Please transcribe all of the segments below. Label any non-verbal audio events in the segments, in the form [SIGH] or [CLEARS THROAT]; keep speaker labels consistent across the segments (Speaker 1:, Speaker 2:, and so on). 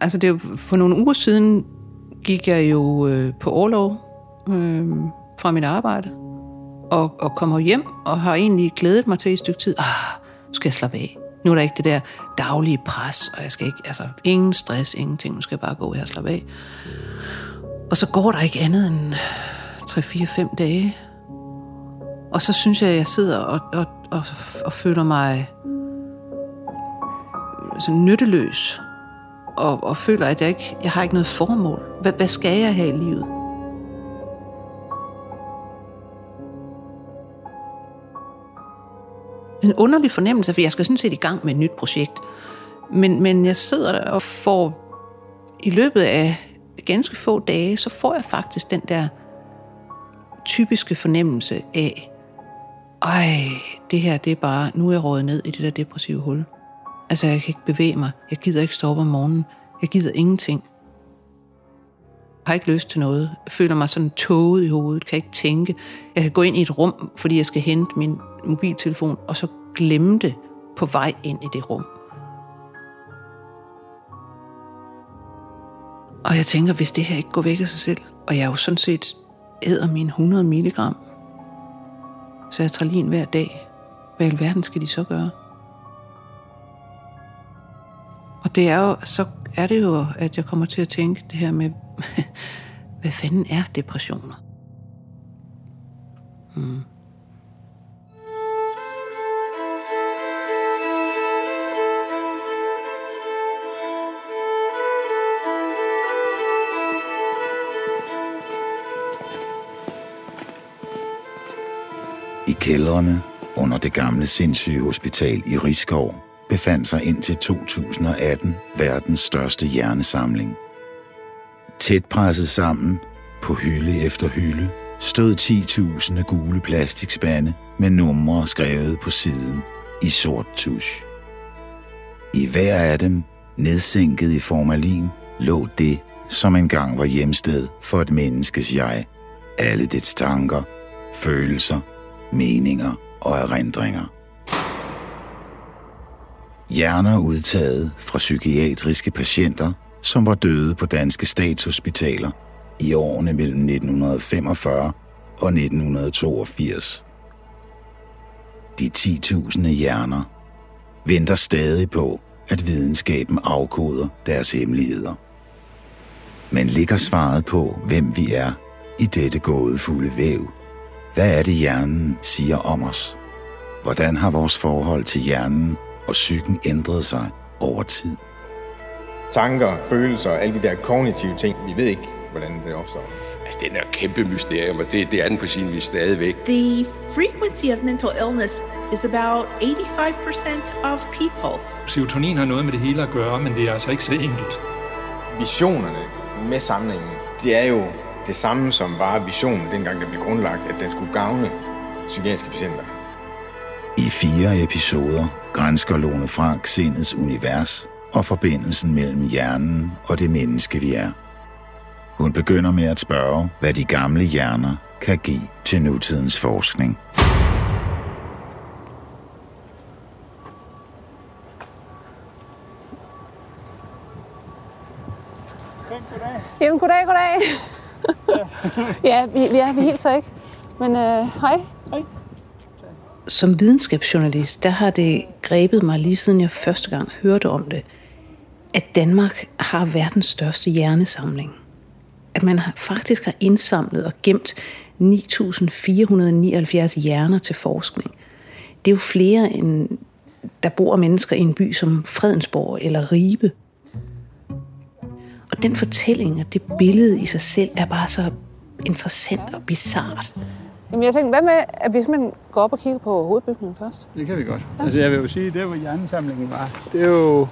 Speaker 1: Altså det er jo, for nogle uger siden gik jeg jo øh, på overlov øh, fra mit arbejde, og, og kommer hjem og har egentlig glædet mig til et stykke tid. Ah, nu skal jeg slappe af. Nu er der ikke det der daglige pres, og jeg skal ikke, altså ingen stress, ingenting. Nu skal jeg bare gå her og slappe af. Og så går der ikke andet end 3-4-5 dage. Og så synes jeg, at jeg sidder og, og, og, og føler mig sådan nytteløs. Og, og føler, at jeg ikke jeg har ikke noget formål. Hvad, hvad skal jeg have i livet? En underlig fornemmelse, for jeg skal sådan set i gang med et nyt projekt. Men, men jeg sidder der og får i løbet af ganske få dage, så får jeg faktisk den der typiske fornemmelse af, ej, det her, det er bare, nu er jeg rådet ned i det der depressive hul. Altså, jeg kan ikke bevæge mig. Jeg gider ikke stå op om morgenen. Jeg gider ingenting. Jeg har ikke lyst til noget. Jeg føler mig sådan tåget i hovedet. Kan ikke tænke. Jeg kan gå ind i et rum, fordi jeg skal hente min mobiltelefon, og så glemme det på vej ind i det rum. Og jeg tænker, hvis det her ikke går væk af sig selv, og jeg jo sådan set æder mine 100 milligram sertralin hver dag, hvad i alverden skal de så gøre? Og det er jo, så er det jo, at jeg kommer til at tænke det her med, [LAUGHS] hvad fanden er depressioner? Hmm.
Speaker 2: I kældrene under det gamle sindssyge hospital i Rigskov befandt sig indtil 2018 verdens største hjernesamling. Tæt presset sammen, på hylde efter hylde, stod 10.000 gule plastikspande med numre skrevet på siden i sort tusch. I hver af dem, nedsænket i formalin, lå det, som engang var hjemsted for et menneskes jeg. Alle dets tanker, følelser, meninger og erindringer. Hjerner udtaget fra psykiatriske patienter, som var døde på danske statshospitaler i årene mellem 1945 og 1982. De 10.000 hjerner venter stadig på, at videnskaben afkoder deres hemmeligheder. Men ligger svaret på, hvem vi er i dette gådefulde væv? Hvad er det, hjernen siger om os? Hvordan har vores forhold til hjernen og psyken ændret sig over tid?
Speaker 3: Tanker, følelser, alle de der kognitive ting, vi ved ikke, hvordan det opstår.
Speaker 4: Altså, den er kæmpe mysterium, og det, det er den på sin vis stadigvæk.
Speaker 5: The frequency of mental illness is about 85% of people.
Speaker 6: Serotonin har noget med det hele at gøre, men det er altså ikke så enkelt.
Speaker 3: Visionerne med samlingen, det er jo det samme, som var visionen dengang, den blev grundlagt, at den skulle gavne psykiatriske patienter.
Speaker 2: I fire episoder grænsker Lone Frank sindets univers og forbindelsen mellem hjernen og det menneske, vi er. Hun begynder med at spørge, hvad de gamle hjerner kan give til nutidens forskning.
Speaker 7: Jamen, goddag, goddag. ja, [LAUGHS] vi, vi er vi helt så ikke. Men øh, hej. Hej.
Speaker 1: Som videnskabsjournalist, der har det grebet mig lige siden jeg første gang hørte om det, at Danmark har verdens største hjernesamling. At man faktisk har indsamlet og gemt 9.479 hjerner til forskning. Det er jo flere end der bor mennesker i en by som Fredensborg eller Ribe. Og den fortælling og det billede i sig selv er bare så interessant og bizart.
Speaker 7: Jamen, jeg tænkte, hvad med, at hvis man går op og kigger på hovedbygningen først?
Speaker 6: Det kan vi godt. Ja. Altså jeg vil jo sige, det hvor hjernesamlingen var, det er jo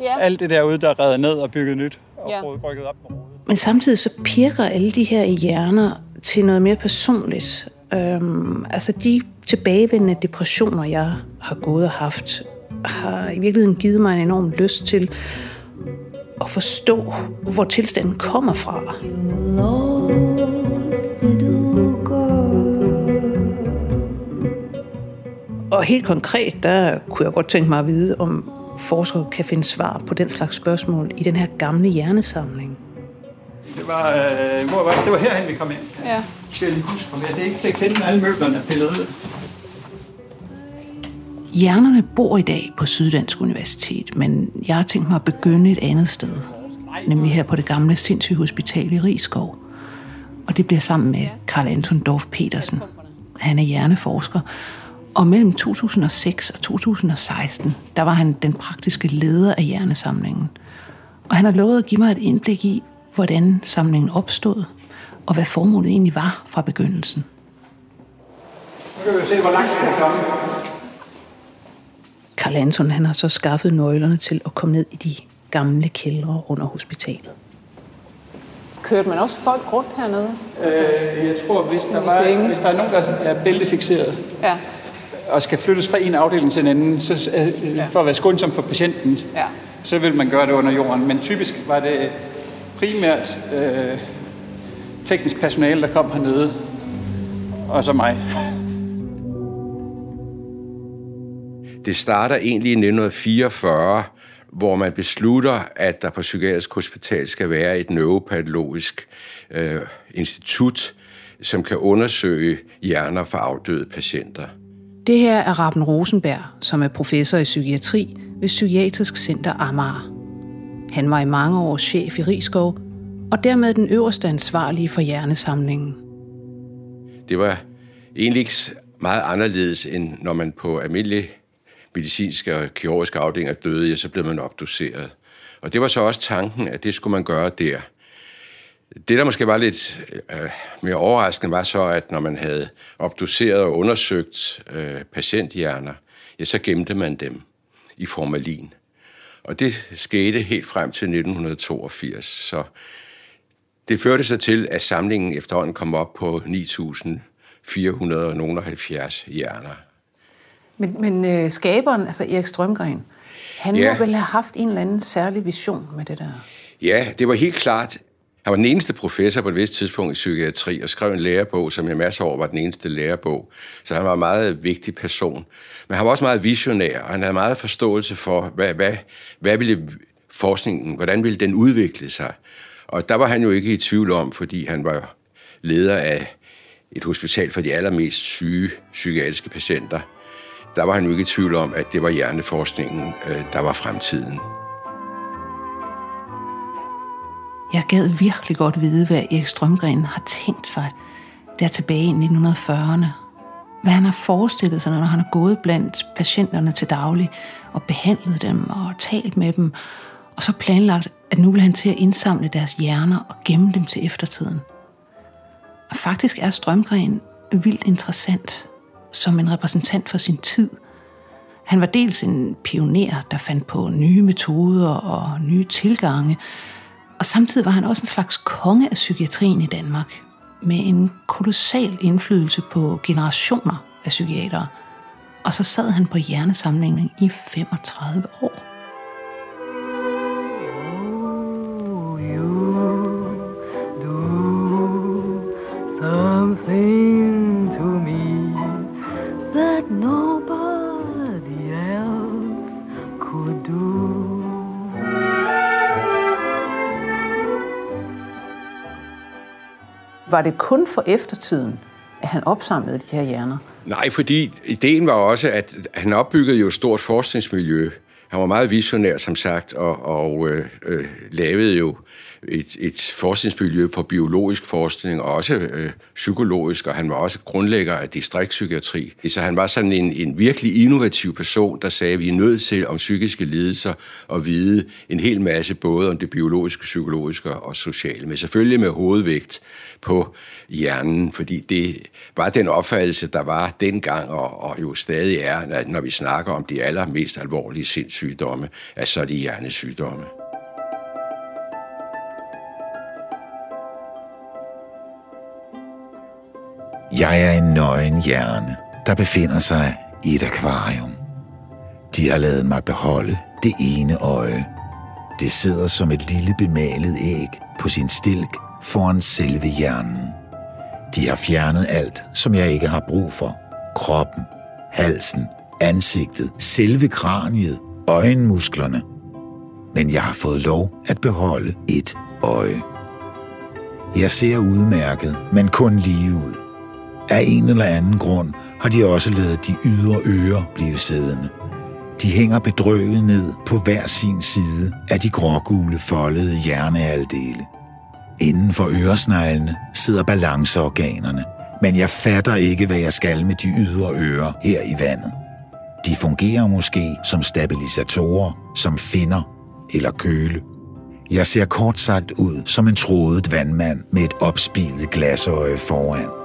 Speaker 7: Ja.
Speaker 6: alt det derude, der er reddet ned og bygget nyt og
Speaker 7: Ja.
Speaker 6: rykket op med rodet.
Speaker 1: Men samtidig så pirker alle de her hjerner til noget mere personligt. Øhm, altså de tilbagevendende depressioner, jeg har gået og haft, har i virkeligheden givet mig en enorm lyst til at forstå, hvor tilstanden kommer fra. Og helt konkret, der kunne jeg godt tænke mig at vide, om forskere kan finde svar på den slags spørgsmål i den her gamle hjernesamling.
Speaker 6: Det var, øh, hvor var det? Det var herhen, vi kom ind.
Speaker 7: Ja.
Speaker 6: Huske, hvor det er ikke til at kende alle møblerne er pillet ud.
Speaker 1: Hjernerne bor i dag på Syddansk Universitet, men jeg har tænkt mig at begynde et andet sted. Nemlig her på det gamle sindssygehospital i Rigskov. Og det bliver sammen med Karl Anton Dorf Petersen. Han er hjerneforsker. Og mellem 2006 og 2016, der var han den praktiske leder af hjernesamlingen. Og han har lovet at give mig et indblik i, hvordan samlingen opstod, og hvad formålet egentlig var fra begyndelsen.
Speaker 6: Nu kan vi se, hvor langt det er kommet.
Speaker 1: Karl Anton han har så skaffet nøglerne til at komme ned i de gamle kældre under hospitalet.
Speaker 7: Kørte man også folk rundt hernede?
Speaker 6: Øh, jeg tror, hvis der, var, hvis der er nogen, der er bæltefixeret
Speaker 7: Ja.
Speaker 6: Og skal flyttes fra en afdeling til en anden, så, øh, for at være skånsom for patienten,
Speaker 7: Ja.
Speaker 6: så vil man gøre det under jorden. Men typisk var det primært øh, teknisk personale, der kom hernede, og så mig.
Speaker 4: Det starter egentlig i 1944, hvor man beslutter, at der på Psykiatrisk Hospital skal være et neuropatologisk øh, institut, som kan undersøge hjerner for afdøde patienter.
Speaker 1: Det her er Raben Rosenberg, som er professor i psykiatri ved Psykiatrisk Center Amager. Han var i mange år chef i Rigskov, og dermed den øverste ansvarlige for hjernesamlingen.
Speaker 4: Det var egentlig ikke meget anderledes, end når man på almindelige medicinske og kirurgiske afdelinger døde, ja, så blev man obduceret. Og det var så også tanken, at det skulle man gøre der. Det, der måske var lidt øh, mere overraskende, var så, at når man havde obduceret og undersøgt øh, patienthjerner, ja, så gemte man dem i formalin. Og det skete helt frem til 1982. Så det førte sig til, at samlingen efterhånden kom op på 9.470 hjerner.
Speaker 1: Men, men øh, skaberen, altså Erik Strømgren, han
Speaker 4: Ja.
Speaker 1: må vel have haft en eller anden særlig vision med det der.
Speaker 4: Ja, det var helt klart. Han var den eneste professor på et vist tidspunkt i psykiatri, og skrev en lærebog, som i masser over år var den eneste lærebog. Så han var en meget vigtig person. Men han var også meget visionær, og han havde meget forståelse for, hvad, hvad, hvad ville forskningen, hvordan ville den udvikle sig. Og der var han jo ikke i tvivl om, fordi han var leder af et hospital for de allermest syge psykiatriske patienter. Der var han jo ikke i tvivl om, at det var hjerneforskningen, øh, der var fremtiden.
Speaker 1: Jeg gad virkelig godt vide, hvad Erik Strømgren har tænkt sig der tilbage i 1940'erne. Hvad han har forestillet sig, når han har gået blandt patienterne til daglig og behandlet dem og talt med dem, og så planlagt, at nu vil han til at indsamle deres hjerner og gemme dem til eftertiden. Og faktisk er Strømgren vildt interessant som en repræsentant for sin tid. Han var dels en pioner, der fandt på nye metoder og nye tilgange, og samtidig var han også en slags konge af psykiatrien i Danmark, med en kolossal indflydelse på generationer af psykiatere. Og så sad han på hjernesamlingen i 35 år. Var det kun for eftertiden, at han opsamlede de her hjerner?
Speaker 4: Nej, fordi ideen var også, at han opbyggede jo et stort forskningsmiljø. Han var meget visionær, som sagt, og, og øh, øh, lavede jo et, et forskningsmiljø for biologisk forskning, og også øh, psykologisk, og han var også grundlægger af distriktspsykiatri. Så han var sådan en, en virkelig innovativ person, der sagde, at vi er nødt til om psykiske lidelser at vide en hel masse, både om det biologiske, psykologiske og sociale, men selvfølgelig med hovedvægt på hjernen, fordi det var den opfattelse, der var dengang, og, og jo stadig er, når vi snakker om de allermest alvorlige sindssygdomme, at så er det hjernesygdomme.
Speaker 2: Jeg er en nøgen hjerne, der befinder sig i et akvarium. De har lavet mig beholde det ene øje. Det sidder som et lille bemalet æg på sin stilk foran selve hjernen. De har fjernet alt, som jeg ikke har brug for. Kroppen, halsen, ansigtet, selve kraniet øjenmusklerne. Men jeg har fået lov at beholde et øje. Jeg ser udmærket, men kun lige ud. Af en eller anden grund har de også lavet de ydre ører blive siddende. De hænger bedrøvet ned på hver sin side af de grågule foldede hjernealdele. Inden for øresneglene sidder balanceorganerne, men jeg fatter ikke, hvad jeg skal med de ydre ører her i vandet. De fungerer måske som stabilisatorer, som finder eller køle. Jeg ser kort sagt ud som en trådet vandmand med et opspilet glasøje foran.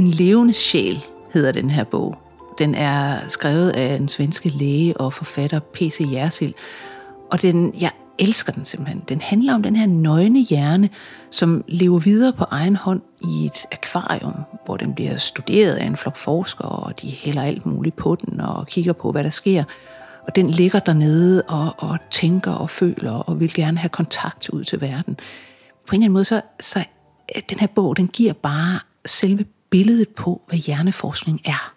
Speaker 1: En levende sjæl hedder den her bog. Den er skrevet af en svenske læge og forfatter P.C. Jersild. Og den, jeg elsker den simpelthen. Den handler om den her nøgne hjerne, som lever videre på egen hånd i et akvarium, hvor den bliver studeret af en flok forskere, og de hælder alt muligt på den og kigger på, hvad der sker. Og den ligger dernede og, og tænker og føler og vil gerne have kontakt ud til verden. På en eller anden måde, så, så den her bog, den giver bare selve billedet på, hvad hjerneforskning er.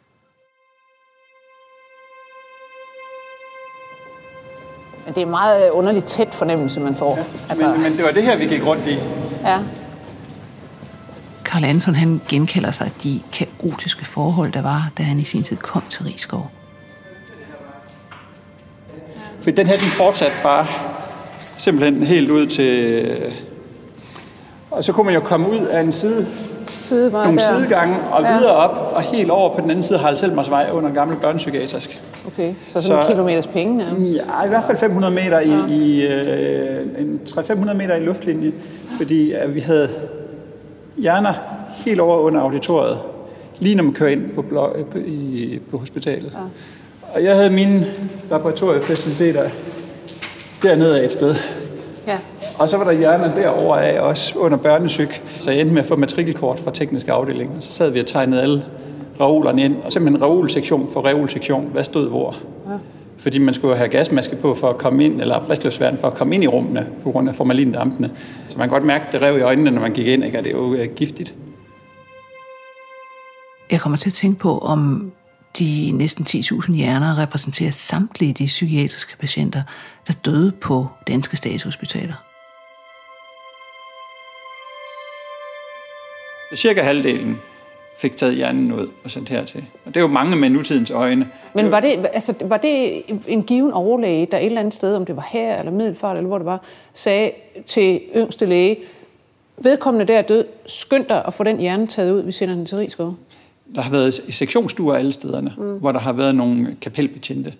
Speaker 7: Men det er en meget underligt tæt fornemmelse, man får.
Speaker 6: Altså... Men, men det var det her, vi gik rundt i.
Speaker 7: Ja.
Speaker 1: Karl Anton han genkalder sig de kaotiske forhold, der var, da han i sin tid kom til Rigskov.
Speaker 6: For den her, den fortsatte bare simpelthen helt ud til... Og så kunne man jo komme ud af en side,
Speaker 7: Sidevej
Speaker 6: nogle
Speaker 7: der.
Speaker 6: sidegange og
Speaker 7: Ja.
Speaker 6: videre op, og helt over på den anden side har Selmersvej under en gammel børnepsykiatrisk.
Speaker 7: Okay, så sådan en
Speaker 6: Så-
Speaker 7: kilometers penge nærmest.
Speaker 6: Ja, i hvert fald 500 meter i, ja. i øh, en 300-500 meter i luftlinje, fordi at vi havde hjerner helt over under auditoriet, lige når man kører ind på, blok, på, i, på hospitalet. Ja. Og jeg havde mine laboratoriefaciliteter dernede af et sted.
Speaker 7: Ja.
Speaker 6: Og så var der hjerner derovre af også under børnesyg. Så jeg endte med at få matrikelkort fra tekniske afdelinger. Så sad vi og tegnede alle reolerne ind. Og simpelthen reolsektion for reolsektion. Hvad stod hvor? Ja. Fordi man skulle have gasmaske på for at komme ind, eller fristløbsverden for at komme ind i rummene, på grund af formalindampene. Så man kan godt mærke, at det rev i øjnene, når man gik ind, ikke? og det er jo øh, giftigt.
Speaker 1: Jeg kommer til at tænke på, om de næsten 10.000 hjerner repræsenterer samtlige de psykiatriske patienter, der døde på danske statshospitaler.
Speaker 6: Cirka halvdelen fik taget hjernen ud og sendt hertil. Og det er jo mange med nutidens øjne.
Speaker 7: Men var det, altså, var det en given overlæge, der et eller andet sted, om det var her eller Middelfart, eller hvor det var, sagde til yngste læge, vedkommende der er død, skynd dig at få den hjerne taget ud, vi sender den til Rigskov.
Speaker 6: Der har været sektionsstuer alle stederne, mm. hvor der har været nogle kapelbetjente,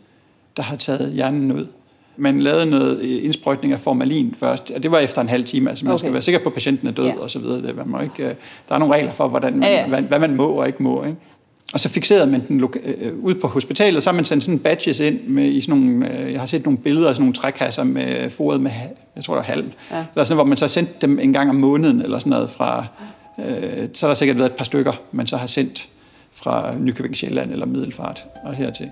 Speaker 6: der har taget hjernen ud. Man lavede noget øh, indsprøjtning af formalin først, og det var efter en halv time. Altså man okay. Skal være sikker på, at patienten er død
Speaker 7: Ja.
Speaker 6: og så videre. Det, man må ikke, øh, der er nogle regler for, hvordan man,
Speaker 7: Ja, ja.
Speaker 6: Hvad, hvad man må og ikke må. Ikke? Og så fixerede man den loka- øh, ud på hospitalet, så har man sendt sådan badges ind med i sådan nogle, øh, jeg har set nogle billeder af sådan nogle trækasser med foret med, jeg tror det var halm, ja. eller sådan, hvor man så sendte dem en gang om måneden eller sådan noget fra, øh, så har der sikkert været et par stykker, man så har sendt fra Nykøbing Sjælland eller Middelfart og hertil.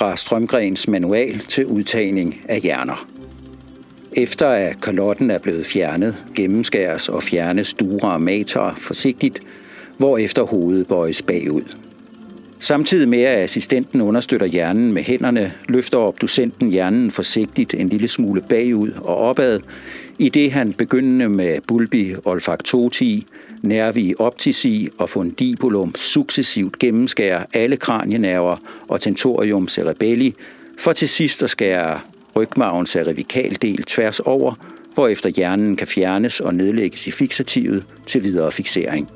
Speaker 8: Fra Strømgrens manual til udtagning af hjerner. Efter at kalotten er blevet fjernet, gennemskæres og fjernes dura og mater forsigtigt, hvorefter hovedet bøjes bagud. Samtidig med at assistenten understøtter hjernen med hænderne, løfter obducenten hjernen forsigtigt en lille smule bagud og opad, i det han begyndende med bulbi olfactotii nervi optici og fundibulum successivt gennemskærer alle kranienerver og tentorium cerebelli, for til sidst at skære rygmarven cervicaldel tværs over, hvorefter hjernen kan fjernes og nedlægges i fixativet til videre fixering.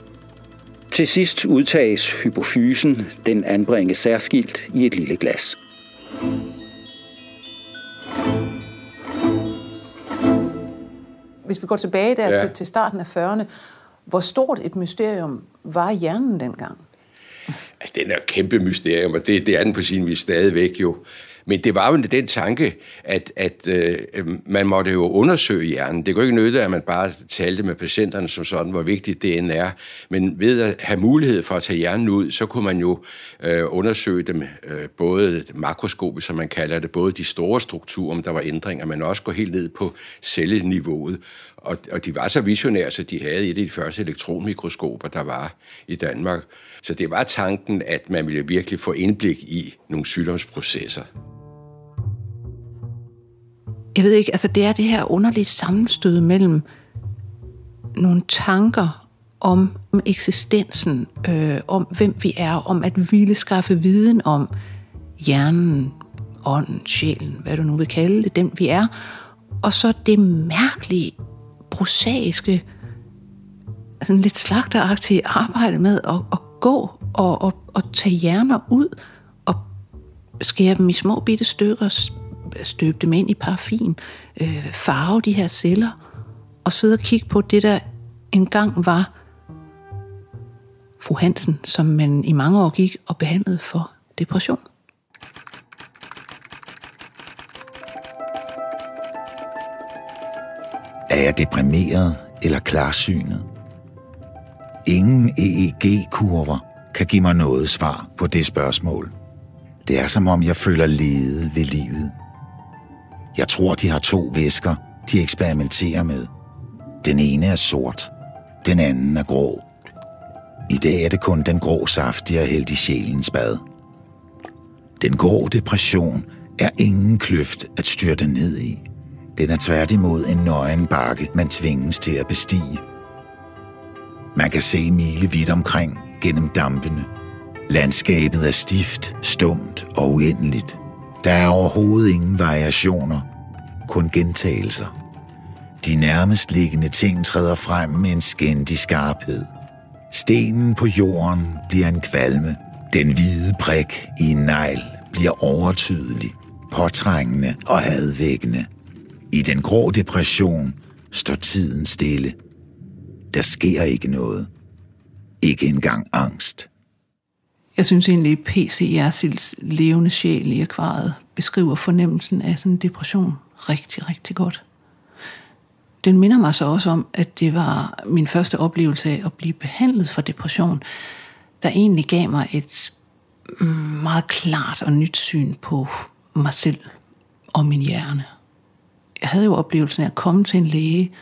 Speaker 8: Til sidst udtages hypofysen, den anbringes særskilt i et lille glas.
Speaker 7: Hvis vi går tilbage der
Speaker 4: ja.
Speaker 7: til, til starten af 40'erne, hvor stort et mysterium var hjernen dengang?
Speaker 4: Altså, den er et kæmpe mysterium, og det, det er den på sin vis stadigvæk jo. Men det var jo den tanke, at, at øh, øhm, man måtte jo undersøge hjernen. Det kunne ikke nytte, at man bare talte med patienterne som sådan, hvor vigtigt det end er. Men ved at have mulighed for at tage hjernen ud, så kunne man jo øh, undersøge dem øh, både makroskopisk, som man kalder det, både de store strukturer, om der var ændringer, men også gå helt ned på celleniveauet. Og, og de var så visionære, så de havde et af de første elektronmikroskoper, der var i Danmark. Så det var tanken, at man ville virkelig få indblik i nogle sygdomsprocesser.
Speaker 1: Jeg ved ikke, altså det er det her underlige sammenstød mellem nogle tanker om eksistensen, øh, om hvem vi er, om at ville skaffe viden om hjernen, ånden, sjælen, hvad du nu vil kalde det, den vi er, og så det mærkelige, prosaiske, altså lidt slagteragtige arbejde med at, at gå og, og, og tage hjerner ud og skære dem i små bitte stykker, støbe dem ind i paraffin, øh, farve de her celler, og sidde og kigge på det, der engang var fru Hansen, som man i mange år gik og behandlede for depression.
Speaker 2: Jeg deprimeret eller klarsynet? Ingen EEG-kurver kan give mig noget svar på det spørgsmål. Det er som om jeg føler lede ved livet. Jeg tror, de har to væsker, de eksperimenterer med. Den ene er sort, den anden er grå. I dag er det kun den grå saft, jeg har hældt i sjælens bad. Den grå depression er ingen kløft at styrte ned i. Den er tværtimod en nøgen bakke, man tvinges til at bestige. Man kan se milevidt omkring gennem dampene. Landskabet er stift, stumt og uendeligt. Der er overhovedet ingen variationer, kun gentagelser. De nærmest liggende ting træder frem med en skændig skarphed. Stenen på jorden bliver en kvalme. Den hvide prik i en negl bliver overtydelig, påtrængende og hadvækkende. I den grå depression står tiden stille. Der sker ikke noget. Ikke engang angst.
Speaker 1: Jeg synes egentlig, at P.C. Jersils levende sjæl i akvariet beskriver fornemmelsen af sådan en depression rigtig, rigtig godt. Den minder mig så også om, at det var min første oplevelse af at blive behandlet for depression, der egentlig gav mig et meget klart og nyt syn på mig selv og min hjerne. Jeg havde jo oplevelsen af at komme til en læge,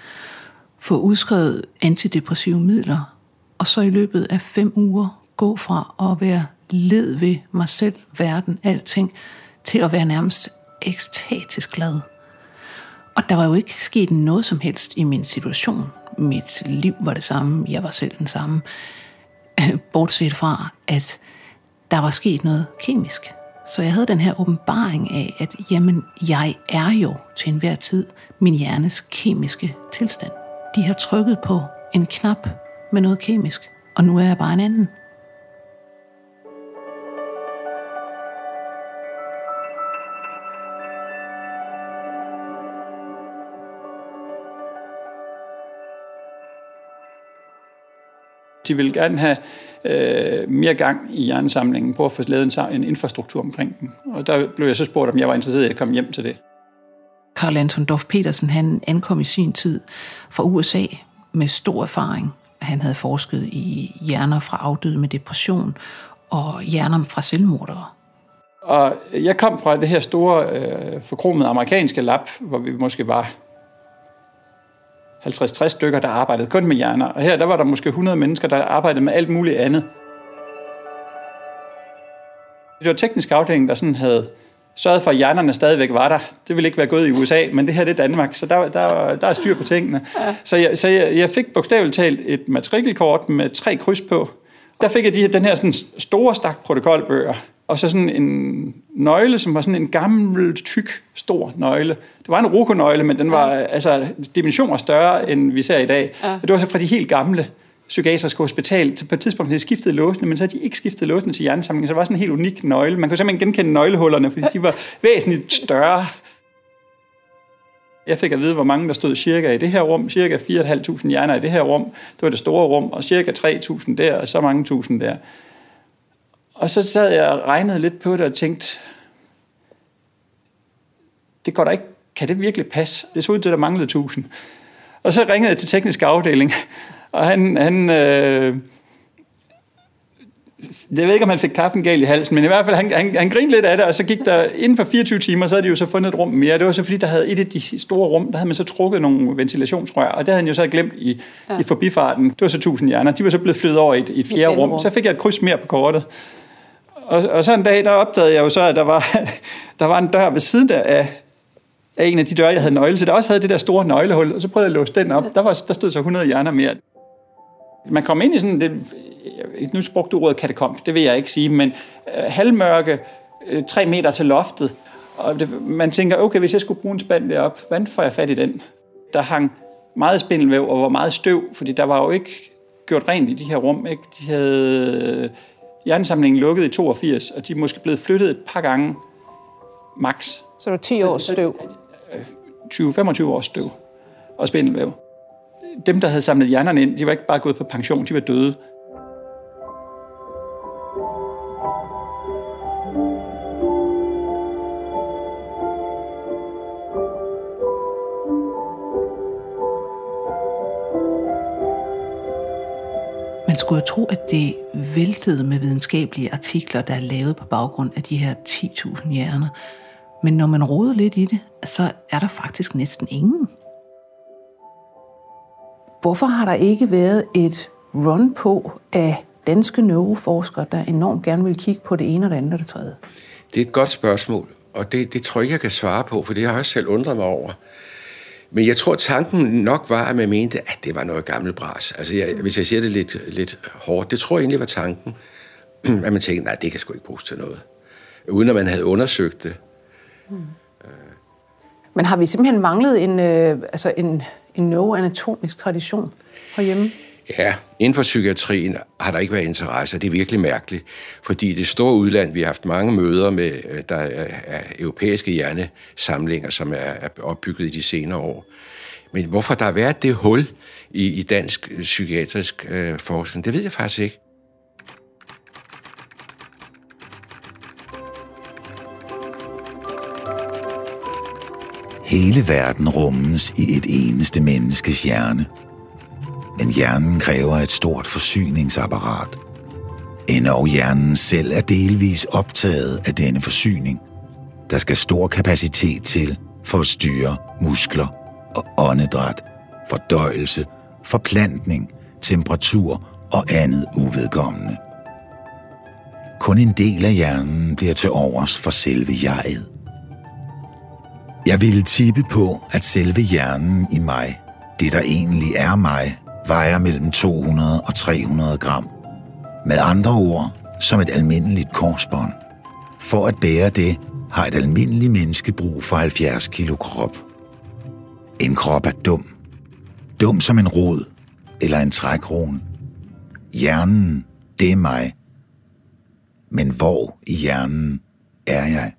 Speaker 1: få udskrevet antidepressive midler, og så i løbet af fem uger gå fra at være led ved mig selv, verden, alting, til at være nærmest ekstatisk glad. Og der var jo ikke sket noget som helst i min situation. Mit liv var det samme, jeg var selv den samme. Bortset fra, at der var sket noget kemisk. Så jeg havde den her åbenbaring af, at jamen, jeg er jo til enhver tid min hjernes kemiske tilstand. De har trykket på en knap med noget kemisk, og nu er jeg bare en anden.
Speaker 6: De vil gerne have øh, mere gang i hjernesamlingen, på at få lavet en, en infrastruktur omkring den. Og der blev jeg så spurgt, om jeg var interesseret i at komme hjem til det.
Speaker 1: Karl Anton Dorf Petersen han ankom i sin tid fra USA med stor erfaring. Han havde forsket i hjerner fra afdøde med depression og hjerner fra selvmordere.
Speaker 6: Og jeg kom fra det her store, øh, forkromede amerikanske lab, hvor vi måske var 50-60 stykker, der arbejdede kun med hjerner. Og her der var der måske 100 mennesker, der arbejdede med alt muligt andet. Det var teknisk afdeling, der sådan havde sørget for, at hjernerne stadigvæk var der. Det ville ikke være gået i USA, men det her det er Danmark, så der, der, der er styr på tingene. Ja. Så, jeg, så jeg, jeg fik bogstaveligt talt et matrikelkort med tre kryds på. Der fik jeg de, den her sådan store stak protokolbøger, og så sådan en nøgle, som var sådan en gammel, tyk, stor nøgle. Det var en rokonøgle, men den var ja. altså dimensioner større, end vi ser i dag. Ja. Det var så fra de helt gamle psykiatriske hospital. På et tidspunkt havde de skiftet låsene, men så havde de ikke skiftet låsene til hjernesamlingen, så det var sådan en helt unik nøgle. Man kunne simpelthen genkende nøglehullerne, fordi de var [LAUGHS] væsentligt større. Jeg fik at vide, hvor mange der stod cirka i det her rum. Cirka 4.500 hjerner i det her rum. Det var det store rum, og cirka 3.000 der, og så mange tusind der. Og så sad jeg og regnede lidt på det og tænkte, det går da ikke, kan det virkelig passe? Det så ud til, at der manglede 1000. Og så ringede jeg til teknisk afdeling, og han, han øh, jeg ved ikke, om han fik kaffen galt i halsen, men i hvert fald, han, han, han grinede lidt af det, og så gik der, inden for 24 timer, så havde de jo så fundet et rum mere. Det var så fordi, der havde et af de store rum, der havde man så trukket nogle ventilationsrør, og det havde han jo så glemt i, ja. i forbifarten. Det var så 1000 hjerner. De var så blevet flyttet over i et, i et fjerde rum. rum. Så fik jeg et kryds mere på kortet. Og, og så en dag, der opdagede jeg jo så, at der var, [LAUGHS] der var en dør ved siden af, af en af de døre, jeg havde nøgle til, der også havde det der store nøglehul, og så prøvede jeg at låse den op. Der, var, der stod så 100 hjerner mere. Man kom ind i sådan, det, nu brugte du ordet katakomb, det vil jeg ikke sige, men øh, halvmørke, øh, tre meter til loftet, og det, man tænker, okay, hvis jeg skulle bruge en spand derop, hvordan får jeg fat i den? Der hang meget spindelvæv og var meget støv, fordi der var jo ikke gjort rent i de her rum. Ikke? De havde øh, hjernesamlingen lukket i 82, og de er måske blevet flyttet et par gange max. Så
Speaker 7: det var 10 års støv?
Speaker 6: 20-25 års støv og spindelvæv. Dem, der havde samlet hjernerne ind, de var ikke bare gået på pension, de var døde.
Speaker 1: Man skulle jo tro, at det væltede med videnskabelige artikler, der er lavet på baggrund af de her 10.000 hjerner. Men når man roder lidt i det, så er der faktisk næsten ingen. Hvorfor har der ikke været et run på af danske neuroforskere, der enormt gerne vil kigge på det ene og det andet og det tredje?
Speaker 4: Det er et godt spørgsmål, og det, det tror jeg ikke, jeg kan svare på, for det har jeg også selv undret mig over. Men jeg tror, tanken nok var, at man mente, at det var noget gammelt bras. Altså, jeg, hvis jeg siger det lidt, lidt hårdt, det tror jeg egentlig var tanken. [CLEARS THROAT] At man tænkte, nej, det kan sgu ikke bruges til noget. Uden at man havde undersøgt det. Mm.
Speaker 7: Men har vi simpelthen manglet en, øh, altså en, en neuroanatomisk tradition herhjemme?
Speaker 4: Ja, inden for psykiatrien har der ikke været interesse, det er virkelig mærkeligt. Fordi det store udland, vi har haft mange møder med, øh, der er europæiske hjernesamlinger, som er opbygget i de senere år. Men hvorfor der har været det hul i, i dansk psykiatrisk øh, forskning, det ved jeg faktisk ikke.
Speaker 2: Hele verden rummes i et eneste menneskes hjerne – men hjernen kræver et stort forsyningsapparat. Endog hjernen selv er delvis optaget af denne forsyning. Der skal stor kapacitet til for at styre muskler og åndedræt, fordøjelse, forplantning, temperatur og andet uvedkommende. Kun en del af hjernen bliver til overs for selve jeget. Jeg ville tippe på, at selve hjernen i mig, det der egentlig er mig, vejer mellem 200 og 300 gram. Med andre ord, som et almindeligt korsbånd. For at bære det, har et almindeligt menneske brug for 70 kilo krop. En krop er dum. Dum som en rod eller en trækron. Hjernen, det er mig. Men hvor i hjernen er jeg?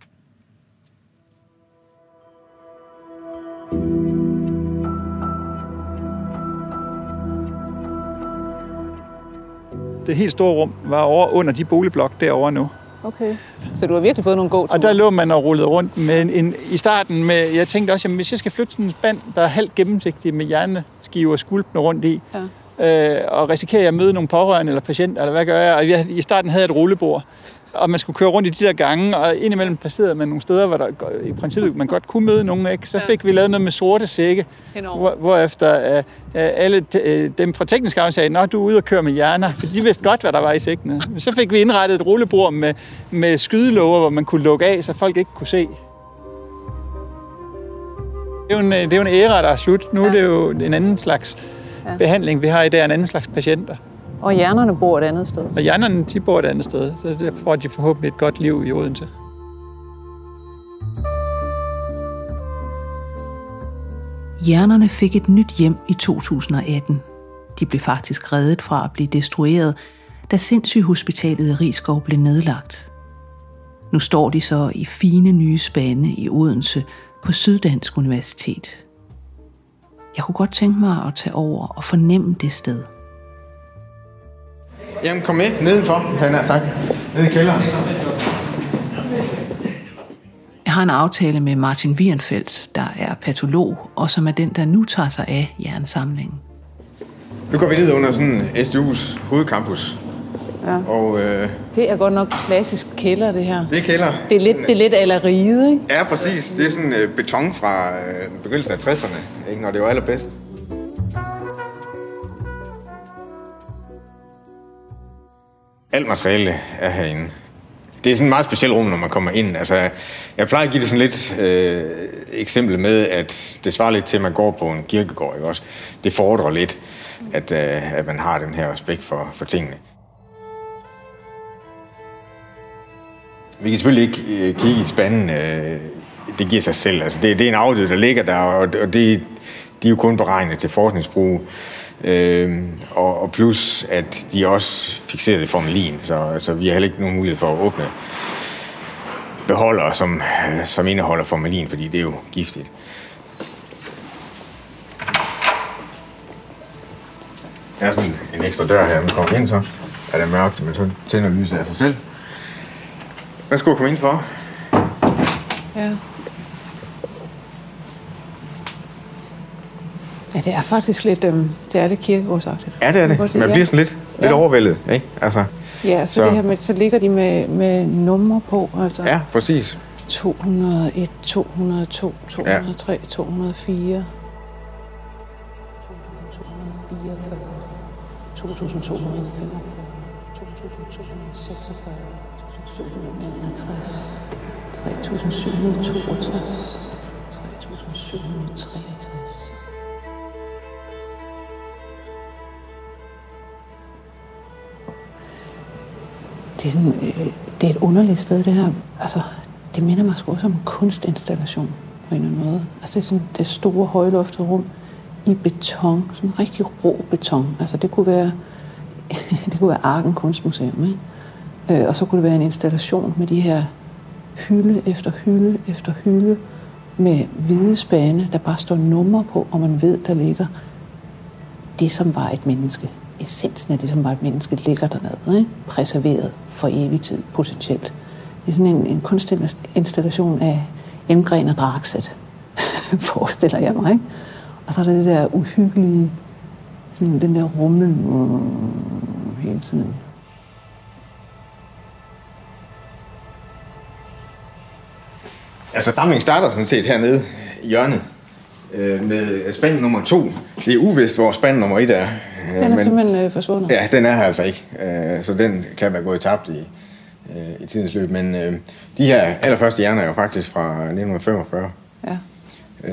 Speaker 6: Det helt store rum var over under de boligblok derovre nu.
Speaker 7: Okay. Så du har virkelig fået nogle gode
Speaker 6: Og der lå man og rullede rundt med en, en, i starten med, jeg tænkte også, jamen, hvis jeg skal flytte sådan en spand, der er halvt gennemsigtig med hjerneskiver skulpne rundt i, ja. Øh, og risikerer jeg at møde nogle pårørende eller patienter, eller hvad gør jeg? Og jeg, i starten havde jeg et rullebord, og man skulle køre rundt i de der gange, og indimellem passerede man nogle steder, hvor der i princippet man godt kunne møde nogen. Ikke? Så fik vi lavet noget med sorte sække, hvor, hvorefter uh, alle uh, dem fra teknisk afdeling sagde, at du er ude og køre med hjerner, for de vidste godt, hvad der var i sækkene. Så fik vi indrettet et rullebord med, med skydelåger, hvor man kunne lukke af, så folk ikke kunne se. Det er jo en, det er jo en æra, der er slut. Nu er det jo en anden slags ja. behandling, vi har i dag, en anden slags patienter.
Speaker 7: Og hjernerne bor et andet sted.
Speaker 6: Og hjernerne, de bor et andet sted, så det får de forhåbentlig et godt liv i Odense.
Speaker 1: Hjernerne fik et nyt hjem i 2018. De blev faktisk reddet fra at blive destrueret, da sindssygehospitalet i Rigskov blev nedlagt. Nu står de så i fine nye spande i Odense på Syddansk Universitet. Jeg kunne godt tænke mig at tage over og fornemme det sted.
Speaker 3: Jamen, kom med nedenfor, han har sagt. Nede i kælderen.
Speaker 1: Jeg
Speaker 9: Jeg har en aftale med Martin Wierenfeldt, der er patolog, og som er den, der nu tager sig af jernsamlingen.
Speaker 3: Nu går vi ned under sådan SDU's hovedcampus.
Speaker 1: Ja.
Speaker 3: Og øh,
Speaker 1: Det er godt nok klassisk kælder, det her.
Speaker 3: det er kælder.
Speaker 1: Det er lidt, det er lidt aller rige, ikke?
Speaker 3: Ja, præcis. Det er sådan øh, beton fra øh, begyndelsen af 60'erne, ikke? når det var allerbedst. Alt materiale er herinde. Det er sådan et meget specielt rum, når man kommer ind. Altså, jeg plejer at give det sådan lidt øh, eksempel med, at det svarer lidt til, at man går på en kirkegård. Ikke også? Det fordrer lidt, at, øh, at man har den her respekt for, for tingene. Vi kan selvfølgelig ikke øh, kigge i spanden. Øh, det giver sig selv. Altså, det, det er en afdød, der ligger der, og, og det, de er jo kun beregnet til forskningsbrug. Øh, og, og plus, at de også fixerer det formalin, så, så vi har heller ikke nogen mulighed for at åbne beholder, som, som indeholder formalin, fordi det er jo giftigt. Der er sådan en ekstra dør her, man kommer ind, så er det mørkt, men så tænder lyset af sig selv. Værsgo, kom ind for.
Speaker 1: Ja. Ja, det er faktisk lidt, øhm, det er lidt kirkegårdsagtigt.
Speaker 3: Ja, det er
Speaker 1: Man
Speaker 3: det.
Speaker 1: sige,
Speaker 3: Man
Speaker 1: ja.
Speaker 3: bliver sådan lidt, lidt
Speaker 1: Ja.
Speaker 3: overvældet, ikke? Altså,
Speaker 1: Ja, så,
Speaker 3: Så-
Speaker 1: Det her med, så ligger de med, med numre på, altså
Speaker 3: ja, præcis.
Speaker 1: 201, 202, 203, 204. 2244, 2245, 2246, 2061, 3762, 3763. Det er, sådan, øh, det er et underligt sted, det her. Altså, det minder mig sgu også om en kunstinstallation på en eller anden måde. Altså, det er sådan det store, højloftede rum i beton. Sådan rigtig rå beton. Altså, det kunne være, [LAUGHS] det kunne være Arken Kunstmuseum, ikke? Øh, og så kunne det være en installation med de her hylde efter hylde efter hylde med hvide spande, der bare står numre på, og man ved, der ligger det, som var et menneske. Essensen af det, som var et menneske, ligger dernede, ikke? præserveret for evig tid, potentielt. Det er sådan en, en kunstinstallation af Emgren og Draxet, forestiller jeg mig. Ikke? Og så er der det der uhyggelige, sådan den der rummel mm, hele tiden.
Speaker 3: Altså, samlingen starter sådan set hernede i hjørnet øh, med spand nummer to. Det er uvist, hvor spand nummer et er. Øh,
Speaker 1: Den er simpelthen øh, forsvundet.
Speaker 3: Ja, den er her altså ikke. Øh, så den kan være gået tabt i, øh, i tidens løb. Men øh, de her allerførste hjerner er jo faktisk fra 1945.
Speaker 1: Ja.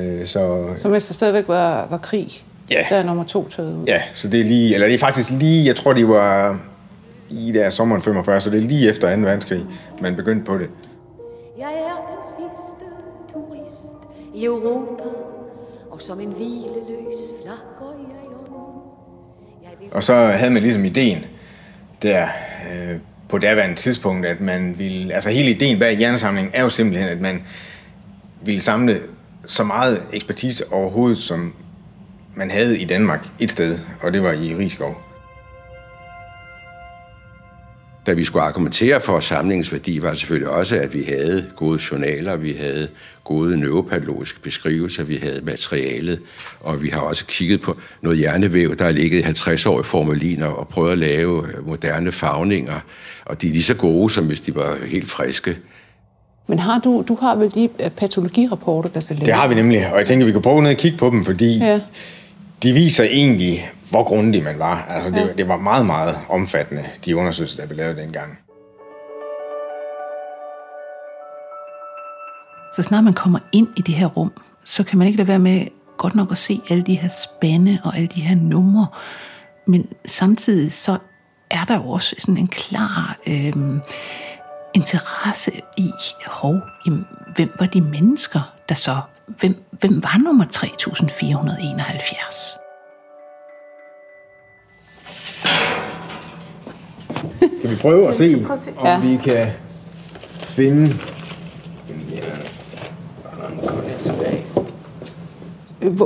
Speaker 3: Øh, så
Speaker 1: Så mens der stadigvæk var, var krig,
Speaker 3: Ja.
Speaker 1: der er nummer to taget ud.
Speaker 3: ja, så det er lige, eller det er faktisk lige, jeg tror de var i der sommeren 45, så det er lige efter 2. verdenskrig, man begyndte på det.
Speaker 10: Jeg er den sidste turist i Europa, og som en hvileløs flakker jeg om. Jeg vil
Speaker 3: Og så havde man ligesom ideen der øh, på daværende tidspunkt, at man ville, altså hele ideen bag hjernesamlingen er jo simpelthen, at man ville samle så meget ekspertise overhovedet, som man havde i Danmark et sted, og det var i Rigskov.
Speaker 4: Da vi skulle argumentere for samlingens værdi, var selvfølgelig også, at vi havde gode journaler, vi havde gode neuropatologiske beskrivelser, vi havde materialet, og vi har også kigget på noget hjernevæv, der har ligget i 50 år i formalin, og prøvet at lave øh, moderne farvninger, og de er lige så gode, som hvis de var helt friske.
Speaker 1: Men har du, du har vel de øh, patologirapporter, der blev lavet?
Speaker 3: Det har vi nemlig, og jeg tænker, vi kan prøve ned og kigge på dem, fordi
Speaker 1: Ja.
Speaker 3: de viser egentlig, hvor grundig man var. Altså, det,
Speaker 1: Ja.
Speaker 3: det var meget, meget omfattende, de undersøgelser, der blev lavet dengang.
Speaker 9: Så snart man kommer ind i det her rum, så kan man ikke lade være med godt nok at se alle de her spande og alle de her numre. Men samtidig så er der jo også sådan en klar øh, interesse i, hov, jamen, hvem var de mennesker, der så, hvem, hvem var nummer 3471?
Speaker 3: Skal vi prøve at se,
Speaker 1: prøve at se.
Speaker 3: om
Speaker 1: Ja.
Speaker 3: vi kan finde...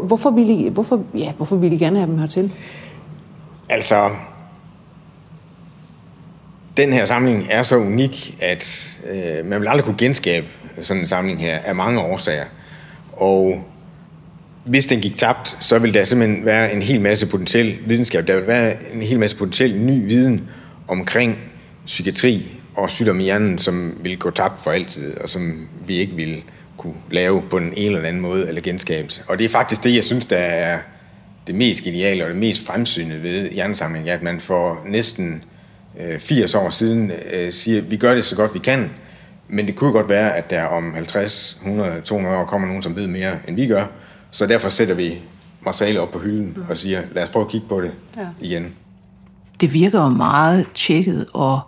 Speaker 1: Hvorfor ville, I, hvorfor, ja, hvorfor ville I gerne have dem hertil?
Speaker 3: Altså, den her samling er så unik, at øh, man vil aldrig kunne genskabe sådan en samling her, af mange årsager. Og hvis den gik tabt, så vil der simpelthen være en hel masse potentiel videnskab. Der vil være en hel masse potentiel ny viden omkring psykiatri og sygdom i hjernen, som vil gå tabt for altid, og som vi ikke vil kunne lave på en eller anden måde eller genskabe. Og det er faktisk det, jeg synes, der er det mest geniale og det mest fremsynede ved hjernesamling, at man for næsten 80 år siden siger, at vi gør det så godt vi kan, men det kunne godt være, at der om 50, 100, 200 år kommer nogen, som ved mere, end vi gør. Så derfor sætter vi materiale op på hylden og siger, lad os prøve at kigge på det ja. igen.
Speaker 1: Det virker jo meget tjekket og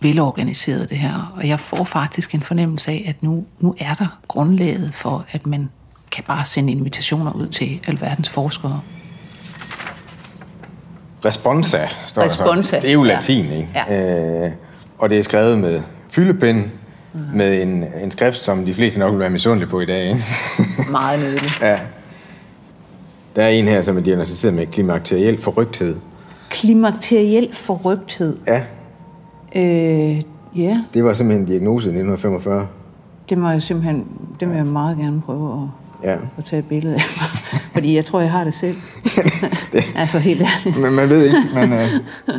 Speaker 1: velorganiseret det her, og jeg får faktisk en fornemmelse af, at nu, nu er der grundlaget for, at man kan bare sende invitationer ud til alverdens forskere.
Speaker 3: Responsa, står
Speaker 1: Responsa.
Speaker 3: der så. Det er jo latin, ja. ikke? Ja. Øh, og det er skrevet med fyldepind, mm. med en, en skrift, som de fleste nok vil være misundelige på i dag. Ikke? [LAUGHS]
Speaker 1: Meget nydeligt.
Speaker 3: ja. Der er en her, som er diagnosticeret med klimakteriel forrygthed.
Speaker 1: Klimakteriel forrygthed?
Speaker 3: Ja.
Speaker 1: Øh, ja.
Speaker 3: Det var simpelthen en diagnose i 1945.
Speaker 1: Det må jeg simpelthen, det vil jeg meget gerne prøve at, ja. at tage et billede af. [LAUGHS] Fordi jeg tror, jeg har det selv. [LAUGHS] det, [LAUGHS] altså helt ærligt.
Speaker 3: Men man ved ikke, men... Uh...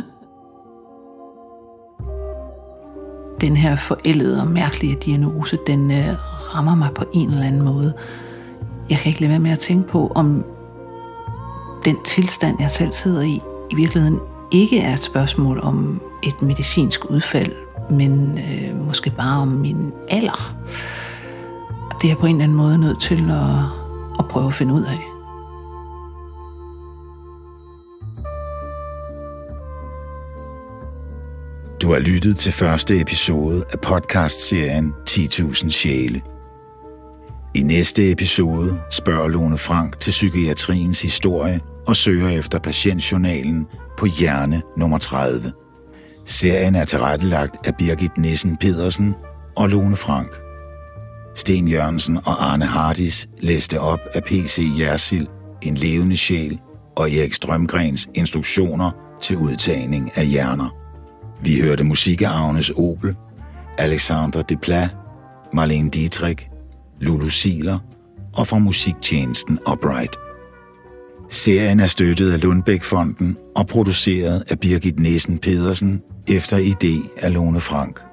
Speaker 1: Den her forældede og mærkelige diagnose, den uh, rammer mig på en eller anden måde. Jeg kan ikke lade være med at tænke på, om den tilstand, jeg selv sidder i, i virkeligheden ikke er et spørgsmål om et medicinsk udfald, men øh, måske bare om min alder. Det er jeg på en eller anden måde nødt til at, at prøve at finde ud af.
Speaker 2: Du har lyttet til første episode af podcastserien 10.000 sjæle. I næste episode spørger Lone Frank til psykiatriens historie og søger efter patientjournalen på hjerne nummer 30. Serien er tilrettelagt af Birgit Nissen Pedersen og Lone Frank. Sten Jørgensen og Arne Hardis læste op af P.C. Jersil, En levende sjæl og Erik Strømgrens instruktioner til udtagning af hjerner. Vi hørte musik af Agnes Opel, Alexandre Desplat, Marlene Dietrich, Lulu Siler og fra musiktjenesten Upright. Serien er støttet af Lundbæk-fonden og produceret af Birgit Nissen Pedersen efter idé af Lone Frank.